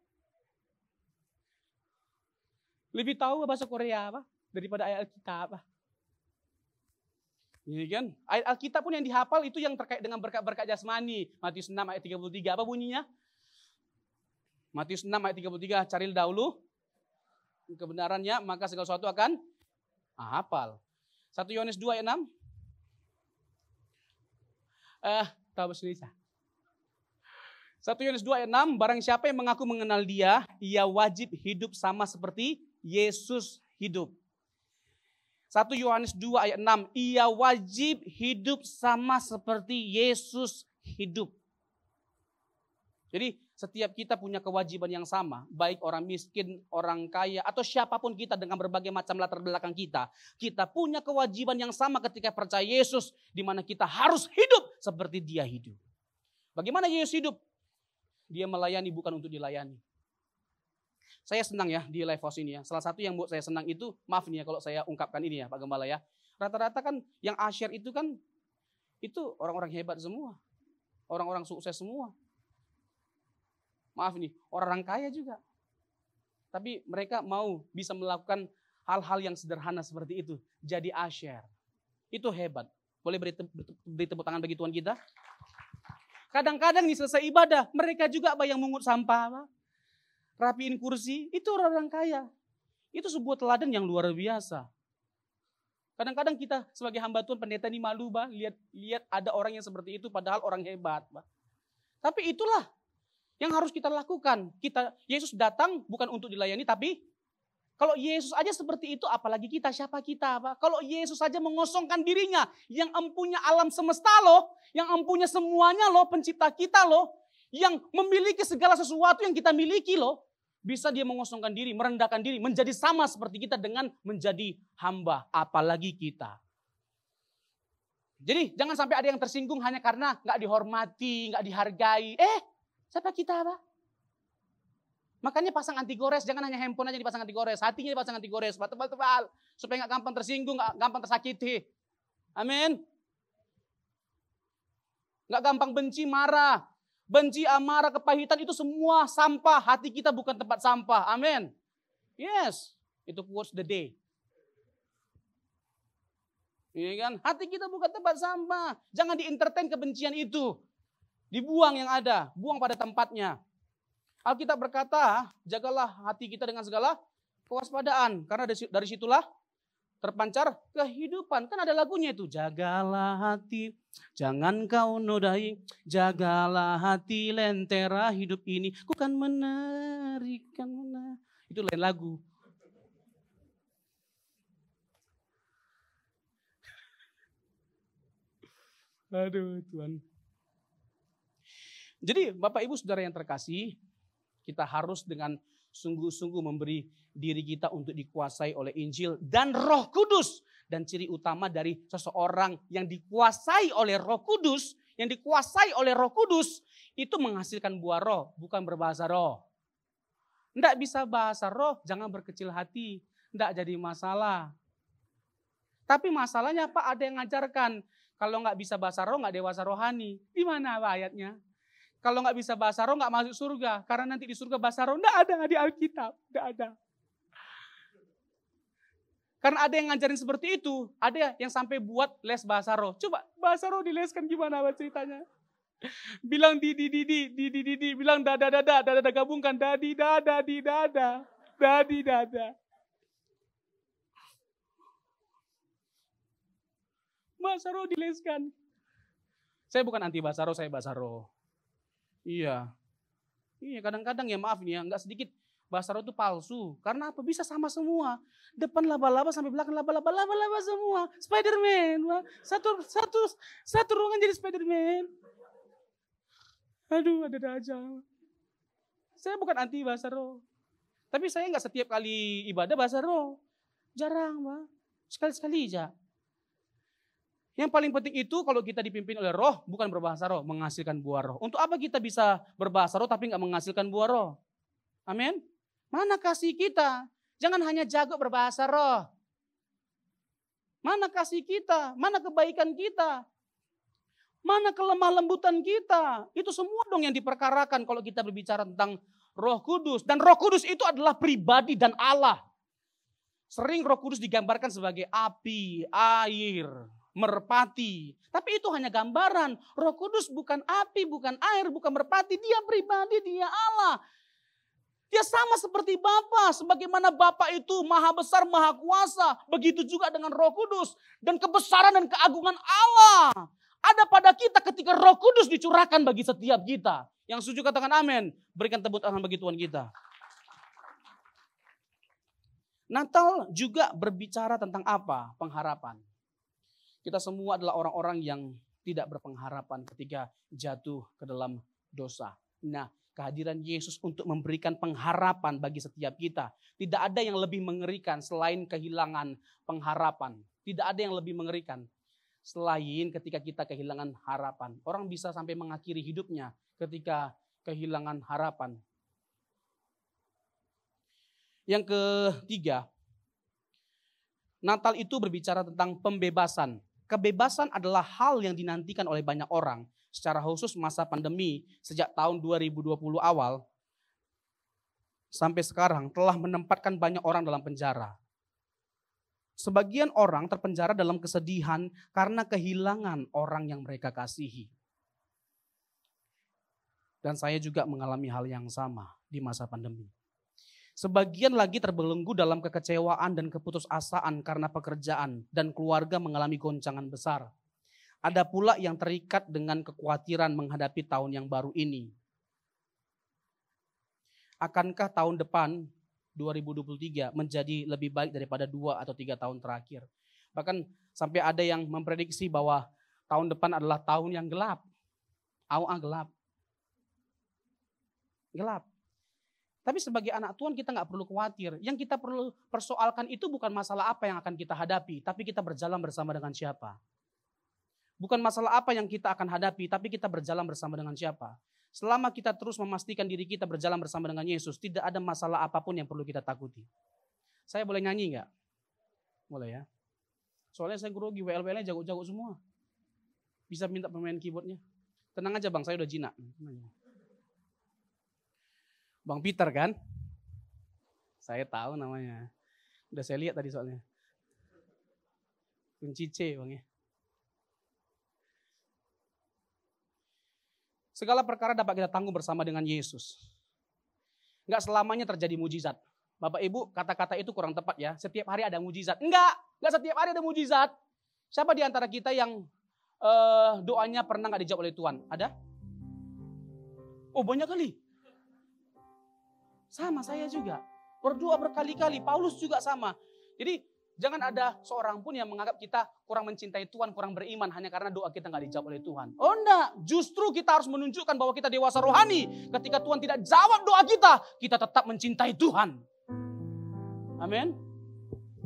Lebih tahu bahasa Korea, Pak, daripada ayat Alkitab, Pak. Ini kan, ayat Alkitab pun yang dihafal itu yang terkait dengan berkat-berkat jasmani. Matius 6 ayat 33, apa bunyinya? Matius 6 ayat 33, cari dahulu kebenarannya, maka segala sesuatu akan hafal. 1 Yohanes 2 ayat 6. Eh, tahu bahasa Indonesia. 1 Yohanes 2 ayat 6, barang siapa yang mengaku mengenal dia, ia wajib hidup sama seperti Yesus hidup. 1 Yohanes 2 ayat 6, ia wajib hidup sama seperti Yesus hidup. Jadi setiap kita punya kewajiban yang sama, baik orang miskin, orang kaya, atau siapa pun kita dengan berbagai macam latar belakang kita. Kita punya kewajiban yang sama ketika percaya Yesus, di mana kita harus hidup seperti dia hidup. Bagaimana Yesus hidup? Dia melayani bukan untuk dilayani. Saya senang ya di live house ini ya. Salah satu yang buat saya senang itu, maaf nih ya kalau saya ungkapkan ini ya Pak Gembala ya. Rata-rata kan yang asyir itu kan, itu orang-orang hebat semua. Orang-orang sukses semua maaf nih, orang kaya juga. Tapi mereka mau bisa melakukan hal-hal yang sederhana seperti itu. Jadi asyar. Itu hebat. Boleh beri, beri tepuk tangan bagi Tuhan kita? Kadang-kadang nih selesai ibadah, mereka juga apa yang mengut sampah, apa? rapiin kursi, itu orang-orang kaya. Itu sebuah teladan yang luar biasa. Kadang-kadang kita sebagai hamba Tuhan pendeta ini malu, bah, lihat lihat ada orang yang seperti itu padahal orang hebat, bah. Tapi itulah yang harus kita lakukan. Kita Yesus datang bukan untuk dilayani tapi kalau Yesus aja seperti itu apalagi kita siapa kita apa? Kalau Yesus saja mengosongkan dirinya yang empunya alam semesta loh, yang empunya semuanya loh, pencipta kita loh, yang memiliki segala sesuatu yang kita miliki loh, bisa dia mengosongkan diri, merendahkan diri, menjadi sama seperti kita dengan menjadi hamba, apalagi kita. Jadi jangan sampai ada yang tersinggung hanya karena nggak dihormati, nggak dihargai. Eh, Siapa kita apa? Makanya pasang anti gores, jangan hanya handphone aja dipasang anti gores, hatinya dipasang anti gores, tebal-tebal, supaya nggak gampang tersinggung, nggak gampang tersakiti. Amin. Nggak gampang benci, marah. Benci, amarah, kepahitan itu semua sampah. Hati kita bukan tempat sampah. Amin. Yes, itu quotes the day. Iya kan? Hati kita bukan tempat sampah. Jangan di-entertain kebencian itu. Dibuang yang ada, buang pada tempatnya. Alkitab berkata, jagalah hati kita dengan segala kewaspadaan. Karena dari situlah terpancar kehidupan. Kan ada lagunya itu. Jagalah hati, jangan kau nodai. Jagalah hati lentera hidup ini. Ku kan menarikan. Itu lain lagu. [LAUGHS] Aduh Tuhan. Jadi Bapak Ibu Saudara yang terkasih, kita harus dengan sungguh-sungguh memberi diri kita untuk dikuasai oleh Injil dan Roh Kudus. Dan ciri utama dari seseorang yang dikuasai oleh Roh Kudus yang dikuasai oleh roh kudus, itu menghasilkan buah roh, bukan berbahasa roh. Tidak bisa bahasa roh, jangan berkecil hati. Tidak jadi masalah. Tapi masalahnya apa? Ada yang ngajarkan. Kalau nggak bisa bahasa roh, nggak dewasa rohani. Di mana ayatnya? Kalau nggak bisa bahasa roh nggak masuk surga. Karena nanti di surga bahasa roh nggak ada di Alkitab. Nggak ada. Karena ada yang ngajarin seperti itu. Ada yang sampai buat les bahasa roh. Coba bahasa roh dileskan gimana ceritanya. [LAUGHS] Bilang di di di di di di di, di. bilang dada dada dada dada gabungkan dadi dada di dada dadi dada. Bahasa roh dileskan. Saya bukan anti bahasa roh, saya bahasa roh. Iya. Iya, kadang-kadang ya maaf nih ya, nggak sedikit bahasa roh itu palsu. Karena apa? Bisa sama semua. Depan laba-laba sampai belakang laba-laba, laba-laba semua. Spiderman. Satu satu satu ruangan jadi Spiderman. Aduh, ada aja. Saya bukan anti bahasa roh. Tapi saya nggak setiap kali ibadah bahasa roh. Jarang, Pak. Sekali-sekali aja. Yang paling penting itu kalau kita dipimpin oleh roh, bukan berbahasa roh, menghasilkan buah roh. Untuk apa kita bisa berbahasa roh tapi nggak menghasilkan buah roh? Amin. Mana kasih kita? Jangan hanya jago berbahasa roh. Mana kasih kita? Mana kebaikan kita? Mana kelemah lembutan kita? Itu semua dong yang diperkarakan kalau kita berbicara tentang roh kudus. Dan roh kudus itu adalah pribadi dan Allah. Sering roh kudus digambarkan sebagai api, air, merpati. Tapi itu hanya gambaran. Roh kudus bukan api, bukan air, bukan merpati. Dia pribadi, dia Allah. Dia sama seperti Bapa, sebagaimana Bapa itu maha besar, maha kuasa. Begitu juga dengan roh kudus. Dan kebesaran dan keagungan Allah. Ada pada kita ketika roh kudus dicurahkan bagi setiap kita. Yang setuju katakan amin. Berikan tepuk tangan bagi Tuhan kita. Natal juga berbicara tentang apa? Pengharapan. Kita semua adalah orang-orang yang tidak berpengharapan ketika jatuh ke dalam dosa. Nah, kehadiran Yesus untuk memberikan pengharapan bagi setiap kita. Tidak ada yang lebih mengerikan selain kehilangan pengharapan. Tidak ada yang lebih mengerikan selain ketika kita kehilangan harapan. Orang bisa sampai mengakhiri hidupnya ketika kehilangan harapan. Yang ketiga, Natal itu berbicara tentang pembebasan. Kebebasan adalah hal yang dinantikan oleh banyak orang secara khusus masa pandemi sejak tahun 2020 awal sampai sekarang telah menempatkan banyak orang dalam penjara. Sebagian orang terpenjara dalam kesedihan karena kehilangan orang yang mereka kasihi. Dan saya juga mengalami hal yang sama di masa pandemi. Sebagian lagi terbelenggu dalam kekecewaan dan keputusasaan karena pekerjaan dan keluarga mengalami goncangan besar. Ada pula yang terikat dengan kekhawatiran menghadapi tahun yang baru ini. Akankah tahun depan 2023 menjadi lebih baik daripada dua atau tiga tahun terakhir? Bahkan sampai ada yang memprediksi bahwa tahun depan adalah tahun yang gelap. Awa gelap. Gelap. Tapi sebagai anak Tuhan kita nggak perlu khawatir. Yang kita perlu persoalkan itu bukan masalah apa yang akan kita hadapi, tapi kita berjalan bersama dengan siapa. Bukan masalah apa yang kita akan hadapi, tapi kita berjalan bersama dengan siapa. Selama kita terus memastikan diri kita berjalan bersama dengan Yesus, tidak ada masalah apa pun yang perlu kita takuti. Saya boleh nyanyi nggak? Boleh ya. Soalnya saya grogi, WL-WL-nya jago-jago semua. Bisa minta pemain keyboardnya. Tenang aja bang, saya udah jinak. Bang Peter kan? Saya tahu namanya. Udah saya lihat tadi soalnya. Kunci C bang ya. Segala perkara dapat kita tanggung bersama dengan Yesus. Enggak selamanya terjadi mujizat. Bapak Ibu, kata-kata itu kurang tepat ya. Setiap hari ada mujizat. Enggak, enggak setiap hari ada mujizat. Siapa di antara kita yang uh, doanya pernah nggak dijawab oleh Tuhan? Ada? Oh banyak kali. Sama saya juga. Berdoa berkali-kali. Paulus juga sama. Jadi Jangan ada seorang pun yang menganggap kita kurang mencintai Tuhan, kurang beriman hanya karena doa kita nggak dijawab oleh Tuhan. Oh enggak, justru kita harus menunjukkan bahwa kita dewasa rohani. Ketika Tuhan tidak jawab doa kita, kita tetap mencintai Tuhan. Amin.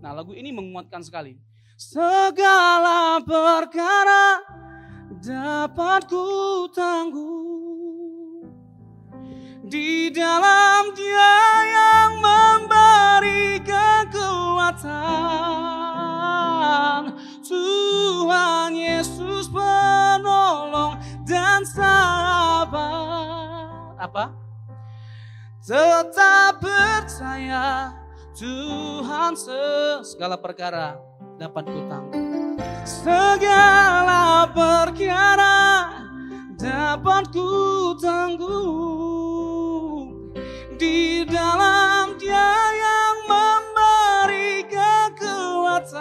Nah lagu ini menguatkan sekali. Segala perkara dapat ku tangguh di dalam Dia yang memberi kekuatan. Tuhan Yesus penolong dan sahabat. Apa? Tetap percaya Tuhan segala perkara dapat ku tangguh. Segala perkara dapat ku tangguh di dalam Dia yang memberi kekuatan.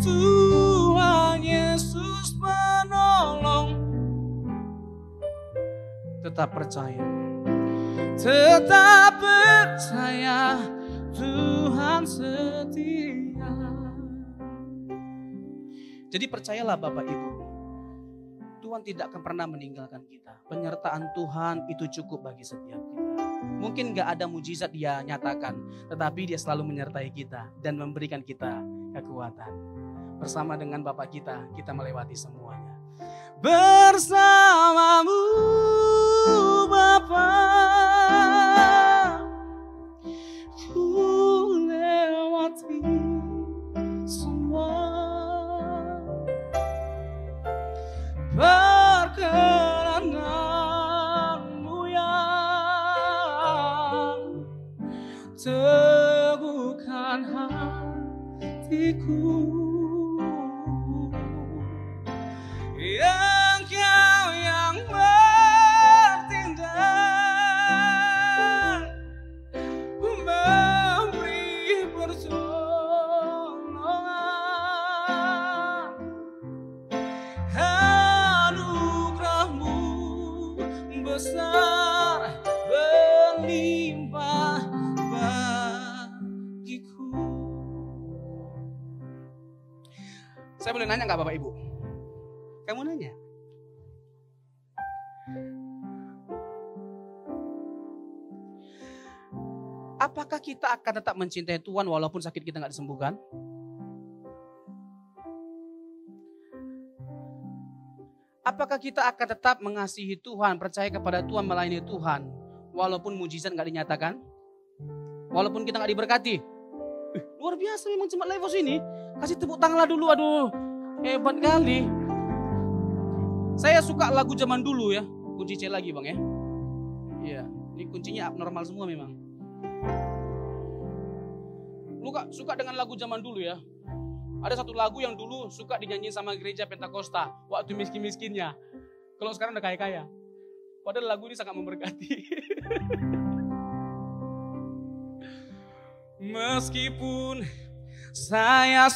Tuhan Yesus menolong. Tetap percaya. Tetap percaya Tuhan setia. Jadi percayalah Bapak Ibu. Tuhan tidak akan pernah meninggalkan kita. Penyertaan Tuhan itu cukup bagi setiap kita. Mungkin gak ada mujizat dia nyatakan. Tetapi dia selalu menyertai kita dan memberikan kita kekuatan. Bersama dengan Bapak kita, kita melewati semuanya. Bersamamu Bapak hatiku saya boleh nanya nggak Bapak Ibu? Kamu nanya? Apakah kita akan tetap mencintai Tuhan walaupun sakit kita nggak disembuhkan? Apakah kita akan tetap mengasihi Tuhan, percaya kepada Tuhan, melayani Tuhan, walaupun mujizat nggak dinyatakan? Walaupun kita nggak diberkati? Eh, luar biasa memang cuma level sini. Kasih tepuk tanganlah dulu, aduh hebat kali. Saya suka lagu zaman dulu ya. Kunci C lagi bang ya. Iya, ini kuncinya abnormal semua memang. Lu kak suka dengan lagu zaman dulu ya. Ada satu lagu yang dulu suka dinyanyiin sama gereja Pentakosta waktu miskin-miskinnya. Kalau sekarang udah kaya-kaya. Padahal lagu ini sangat memberkati. [LAUGHS] Meskipun saya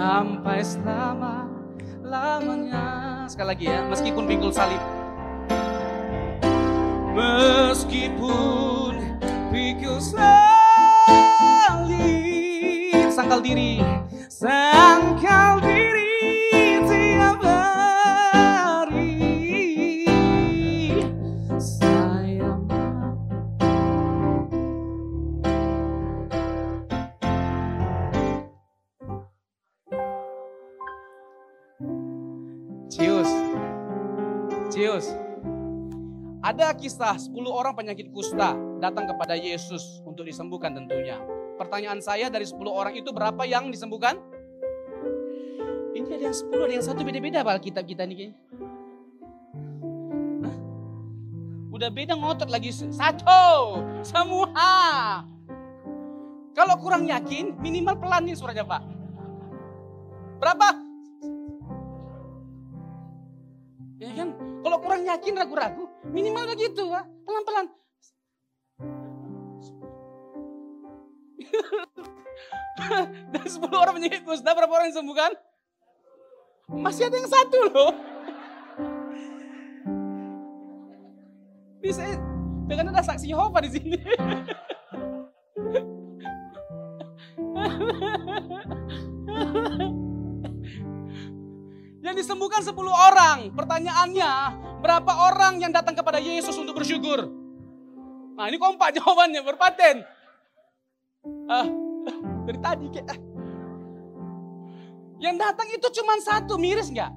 sampai selama lamanya sekali lagi ya meskipun pikul salib. Meskipun pikul salib sangkal diri. Sangkal diri ada kisah 10 orang penyakit kusta datang kepada Yesus untuk disembuhkan tentunya. Pertanyaan saya dari 10 orang itu berapa yang disembuhkan? Ini ada yang 10, ada yang satu beda-beda Pak kitab kita kayaknya. Hah? Udah beda ngotot lagi satu semua. Kalau kurang yakin minimal pelanin suaranya Pak. Berapa? Ya kan? Kalau kurang yakin ragu-ragu, Minimal begitu, Pak. Pelan-pelan. [LAUGHS] Dan 10 orang menyakit kusta, berapa orang yang disembuhkan? Masih ada yang satu loh. Bisa, dengan ada saksi Yehova di sini. [LAUGHS] Yang disembuhkan 10 orang. Pertanyaannya, berapa orang yang datang kepada Yesus untuk bersyukur? Nah ini kompak jawabannya, berpaten. Ah, dari tadi kayak. Yang datang itu cuma satu, miris nggak?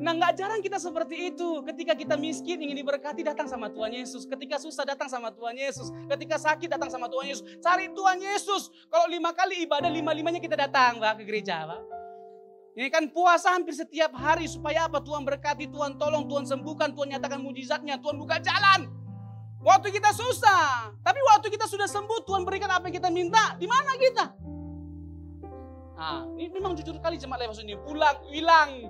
Nah nggak jarang kita seperti itu. Ketika kita miskin ingin diberkati datang sama Tuhan Yesus. Ketika susah datang sama Tuhan Yesus. Ketika sakit datang sama Tuhan Yesus. Cari Tuhan Yesus. Kalau lima kali ibadah lima-limanya kita datang Pak, ke gereja Pak. Ini kan puasa hampir setiap hari supaya apa? Tuhan berkati, Tuhan tolong, Tuhan sembuhkan, Tuhan nyatakan mujizatnya, Tuhan buka jalan. Waktu kita susah, tapi waktu kita sudah sembuh, Tuhan berikan apa yang kita minta. Di mana kita? Nah, ini memang jujur kali jemaat lewat ini pulang hilang.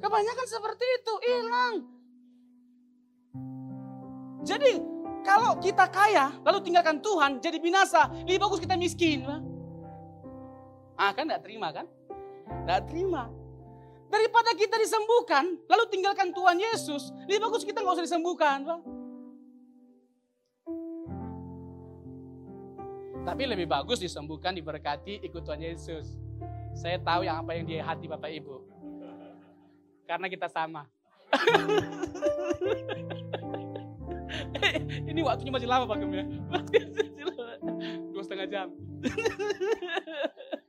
Kebanyakan seperti itu hilang. Jadi kalau kita kaya lalu tinggalkan Tuhan jadi binasa, lebih bagus kita miskin. Ah kan tidak terima kan? Tidak terima. Daripada kita disembuhkan lalu tinggalkan Tuhan Yesus, lebih bagus kita nggak usah disembuhkan. Bang. Tapi lebih bagus disembuhkan, diberkati, ikut Tuhan Yesus. Saya tahu yang apa yang di hati Bapak Ibu. Karena kita sama. [LAUGHS] Ini waktunya masih lama Pak Gem ya. [LAUGHS] Dua setengah jam. [LAUGHS]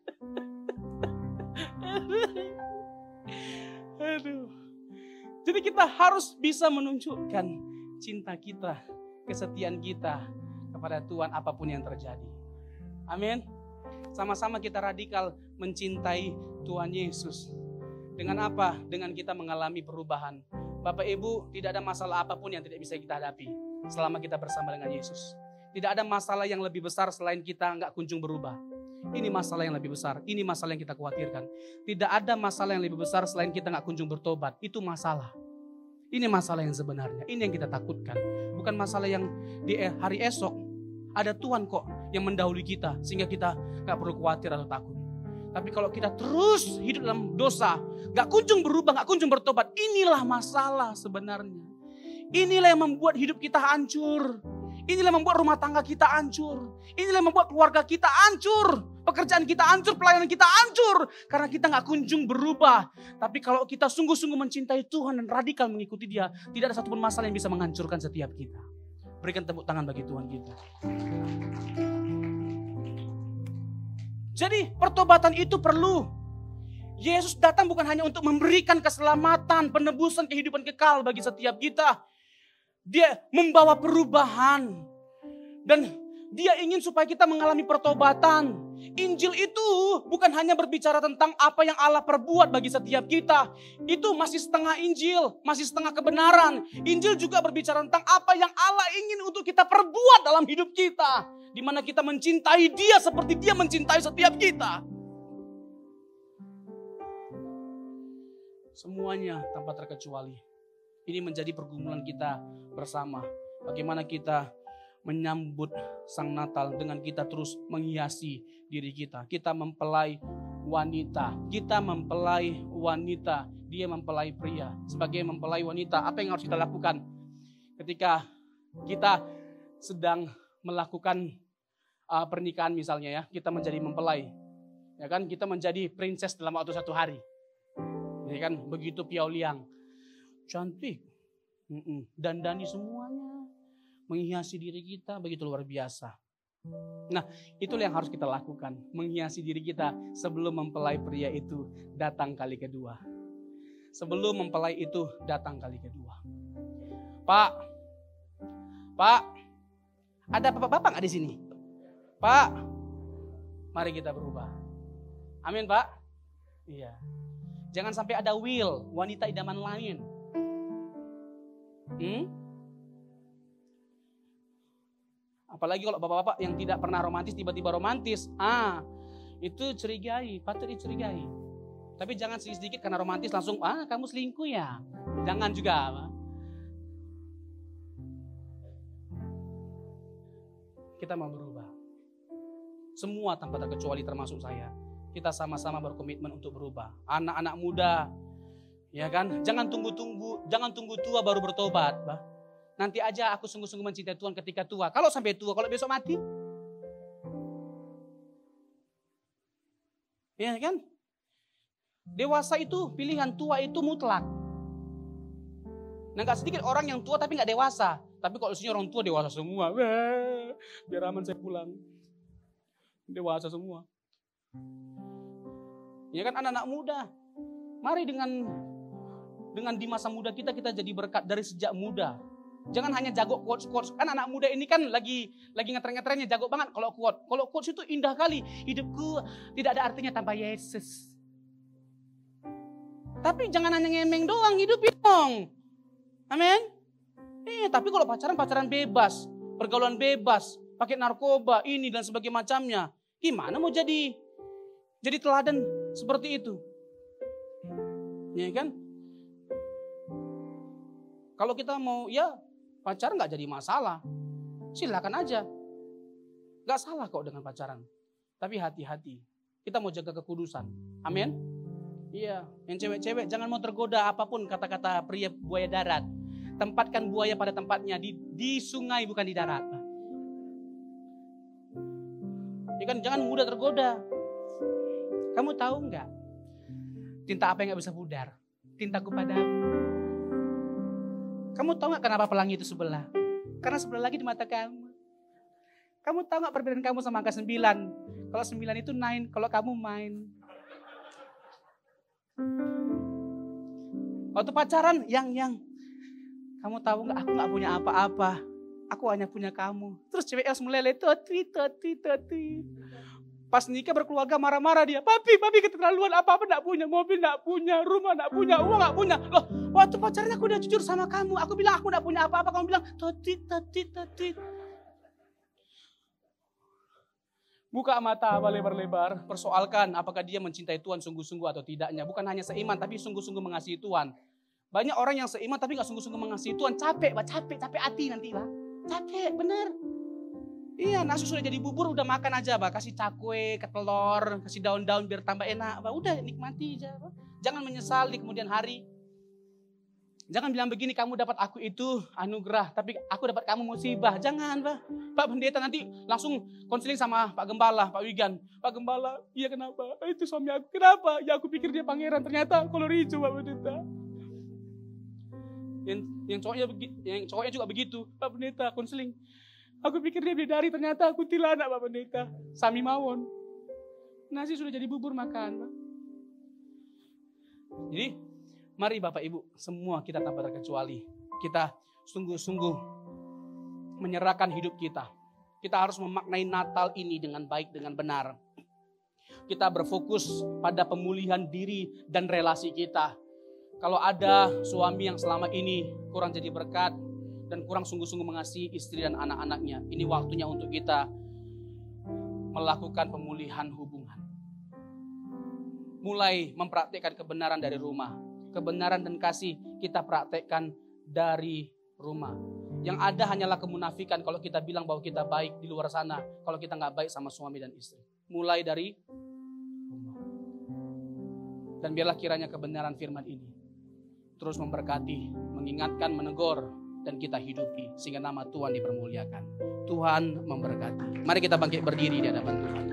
[LAUGHS] Aduh. Jadi kita harus bisa menunjukkan cinta kita, kesetiaan kita kepada Tuhan apa pun yang terjadi. Amin. Sama-sama kita radikal mencintai Tuhan Yesus. Dengan apa? Dengan kita mengalami perubahan. Bapak Ibu, tidak ada masalah apa pun yang tidak bisa kita hadapi selama kita bersama dengan Yesus. Tidak ada masalah yang lebih besar selain kita nggak kunjung berubah. Ini masalah yang lebih besar. Ini masalah yang kita khawatirkan. Tidak ada masalah yang lebih besar selain kita nggak kunjung bertobat. Itu masalah. Ini masalah yang sebenarnya. Ini yang kita takutkan. Bukan masalah yang di hari esok ada Tuhan kok yang mendahului kita sehingga kita nggak perlu khawatir atau takut. Tapi kalau kita terus hidup dalam dosa, nggak kunjung berubah, nggak kunjung bertobat, inilah masalah sebenarnya. Inilah yang membuat hidup kita hancur. Inilah yang membuat rumah tangga kita hancur. Inilah yang membuat keluarga kita hancur. Pekerjaan kita hancur, pelayanan kita hancur. Karena kita nggak kunjung berubah. Tapi kalau kita sungguh-sungguh mencintai Tuhan dan radikal mengikuti dia, tidak ada satupun masalah yang bisa menghancurkan setiap kita. Berikan tepuk tangan bagi Tuhan kita. Jadi pertobatan itu perlu. Yesus datang bukan hanya untuk memberikan keselamatan, penebusan kehidupan kekal bagi setiap kita. Dia membawa perubahan. Dan dia ingin supaya kita mengalami pertobatan. Injil itu bukan hanya berbicara tentang apa yang Allah perbuat bagi setiap kita. Itu masih setengah Injil, masih setengah kebenaran. Injil juga berbicara tentang apa yang Allah ingin untuk kita perbuat dalam hidup kita di mana kita mencintai Dia seperti Dia mencintai setiap kita. Semuanya tanpa terkecuali. Ini menjadi pergumulan kita bersama. Bagaimana kita menyambut Sang Natal dengan kita terus menghiasi diri kita. Kita mempelai wanita, kita mempelai wanita, dia mempelai pria. Sebagai mempelai wanita, apa yang harus kita lakukan ketika kita sedang melakukan uh, pernikahan misalnya ya, kita menjadi mempelai. Ya kan, kita menjadi princess dalam waktu satu hari. Ya kan, begitu piau liang. Cantik. dan dani semuanya. Menghiasi diri kita begitu luar biasa. Nah, itulah yang harus kita lakukan. Menghiasi diri kita sebelum mempelai pria itu datang kali kedua. Sebelum mempelai itu datang kali kedua. Pak, Pak, ada bapak-bapak nggak di sini? Pak, mari kita berubah. Amin Pak. Iya. Jangan sampai ada will, wanita idaman lain. Hmm? Apalagi kalau bapak-bapak yang tidak pernah romantis tiba-tiba romantis. Ah, itu curigai, patut dicurigai. Tapi jangan sedikit-sedikit karena romantis langsung, ah kamu selingkuh ya. Jangan juga. Kita mau berubah. Semua tanpa terkecuali termasuk saya. Kita sama-sama berkomitmen untuk berubah. Anak-anak muda, ya kan? Jangan tunggu-tunggu, jangan tunggu tua baru bertobat. Bah. Nanti aja aku sungguh-sungguh mencintai Tuhan ketika tua. Kalau sampai tua, kalau besok mati. Ya kan? Dewasa itu pilihan, tua itu mutlak. Nah gak sedikit orang yang tua tapi gak dewasa. Tapi kalau isinya orang tua dewasa semua. biar aman saya pulang. Dewasa semua. Ya kan anak-anak muda. Mari dengan dengan di masa muda kita kita jadi berkat dari sejak muda. Jangan hanya jago quotes quotes. Kan anak muda ini kan lagi lagi ngetren-ngetrennya jago banget kalau quote. Kalau quotes itu indah kali. Hidupku tidak ada artinya tanpa Yesus. Tapi jangan hanya ngemeng doang, hidupin dong. Amin. Eh, tapi kalau pacaran pacaran bebas, pergaulan bebas, pakai narkoba, ini dan sebagainya macamnya. Gimana mau jadi jadi teladan seperti itu? Ya kan? Kalau kita mau ya pacaran nggak jadi masalah. Silakan aja. Gak salah kok dengan pacaran. Tapi hati-hati. Kita mau jaga kekudusan. Amin. Iya, yang cewek-cewek jangan mau tergoda apa pun kata-kata pria buaya darat. Tempatkan buaya pada tempatnya di, di sungai bukan di darat. Ya kan jangan mudah tergoda. Kamu tahu nggak? Tinta apa yang nggak bisa pudar? Tintaku padamu. Kamu tahu nggak kenapa pelangi itu sebelah? Karena sebelah lagi di mata kamu. Kamu tahu nggak perbedaan kamu sama angka sembilan? Kalau sembilan itu nine, kalau kamu main. Waktu pacaran, yang yang kamu tahu nggak? Aku nggak punya apa-apa. Aku hanya punya kamu. Terus cewek harus meleleh, toti, toti, toti. Pas nikah berkeluarga marah-marah dia. Papi, papi keterlaluan apa-apa nggak punya. Mobil nggak punya, rumah nggak punya, uang nggak punya. Loh, waktu pacaran aku udah jujur sama kamu. Aku bilang aku nggak punya apa-apa. Kamu bilang, toti, toti, toti. Buka mata lebar-lebar, persoalkan apakah dia mencintai Tuhan sungguh-sungguh atau tidaknya. Bukan hanya seiman, tapi sungguh-sungguh mengasihi Tuhan. Banyak orang yang seiman tapi gak sungguh-sungguh mengasihi Tuhan. Capek, pak, capek, capek hati nanti, pak. Capek, bener. Iya, nasi sudah jadi bubur, udah makan aja, pak. Kasih cakwe, ke telur, kasih daun-daun biar tambah enak, pak. Udah nikmati aja, pak. Jangan menyesal di kemudian hari. Jangan bilang begini, kamu dapat aku itu anugerah, tapi aku dapat kamu musibah. Jangan, Pak. Pak Pendeta nanti langsung konseling sama Pak Gembala, Pak Wigan. Pak Gembala, iya kenapa? Itu suami aku. Kenapa? Ya aku pikir dia pangeran, ternyata kolor hijau, Pak Pendeta. Yang, yang cowoknya yang cowoknya juga begitu, Pak Pendeta konseling. Aku pikir dia bidari, ternyata aku tilana, Pak Pendeta. Sami mawon. Nasi sudah jadi bubur makan. Jadi Mari Bapak Ibu, semua kita tanpa terkecuali. Kita sungguh-sungguh menyerahkan hidup kita. Kita harus memaknai Natal ini dengan baik, dengan benar. Kita berfokus pada pemulihan diri dan relasi kita. Kalau ada suami yang selama ini kurang jadi berkat dan kurang sungguh-sungguh mengasihi istri dan anak-anaknya, ini waktunya untuk kita melakukan pemulihan hubungan. Mulai mempraktikkan kebenaran dari rumah, kebenaran dan kasih kita praktekkan dari rumah. Yang ada hanyalah kemunafikan kalau kita bilang bahwa kita baik di luar sana, kalau kita nggak baik sama suami dan istri. Mulai dari rumah. Dan biarlah kiranya kebenaran firman ini terus memberkati, mengingatkan, menegur, dan kita hidupi sehingga nama Tuhan dipermuliakan. Tuhan memberkati. Mari kita bangkit berdiri di hadapan Tuhan.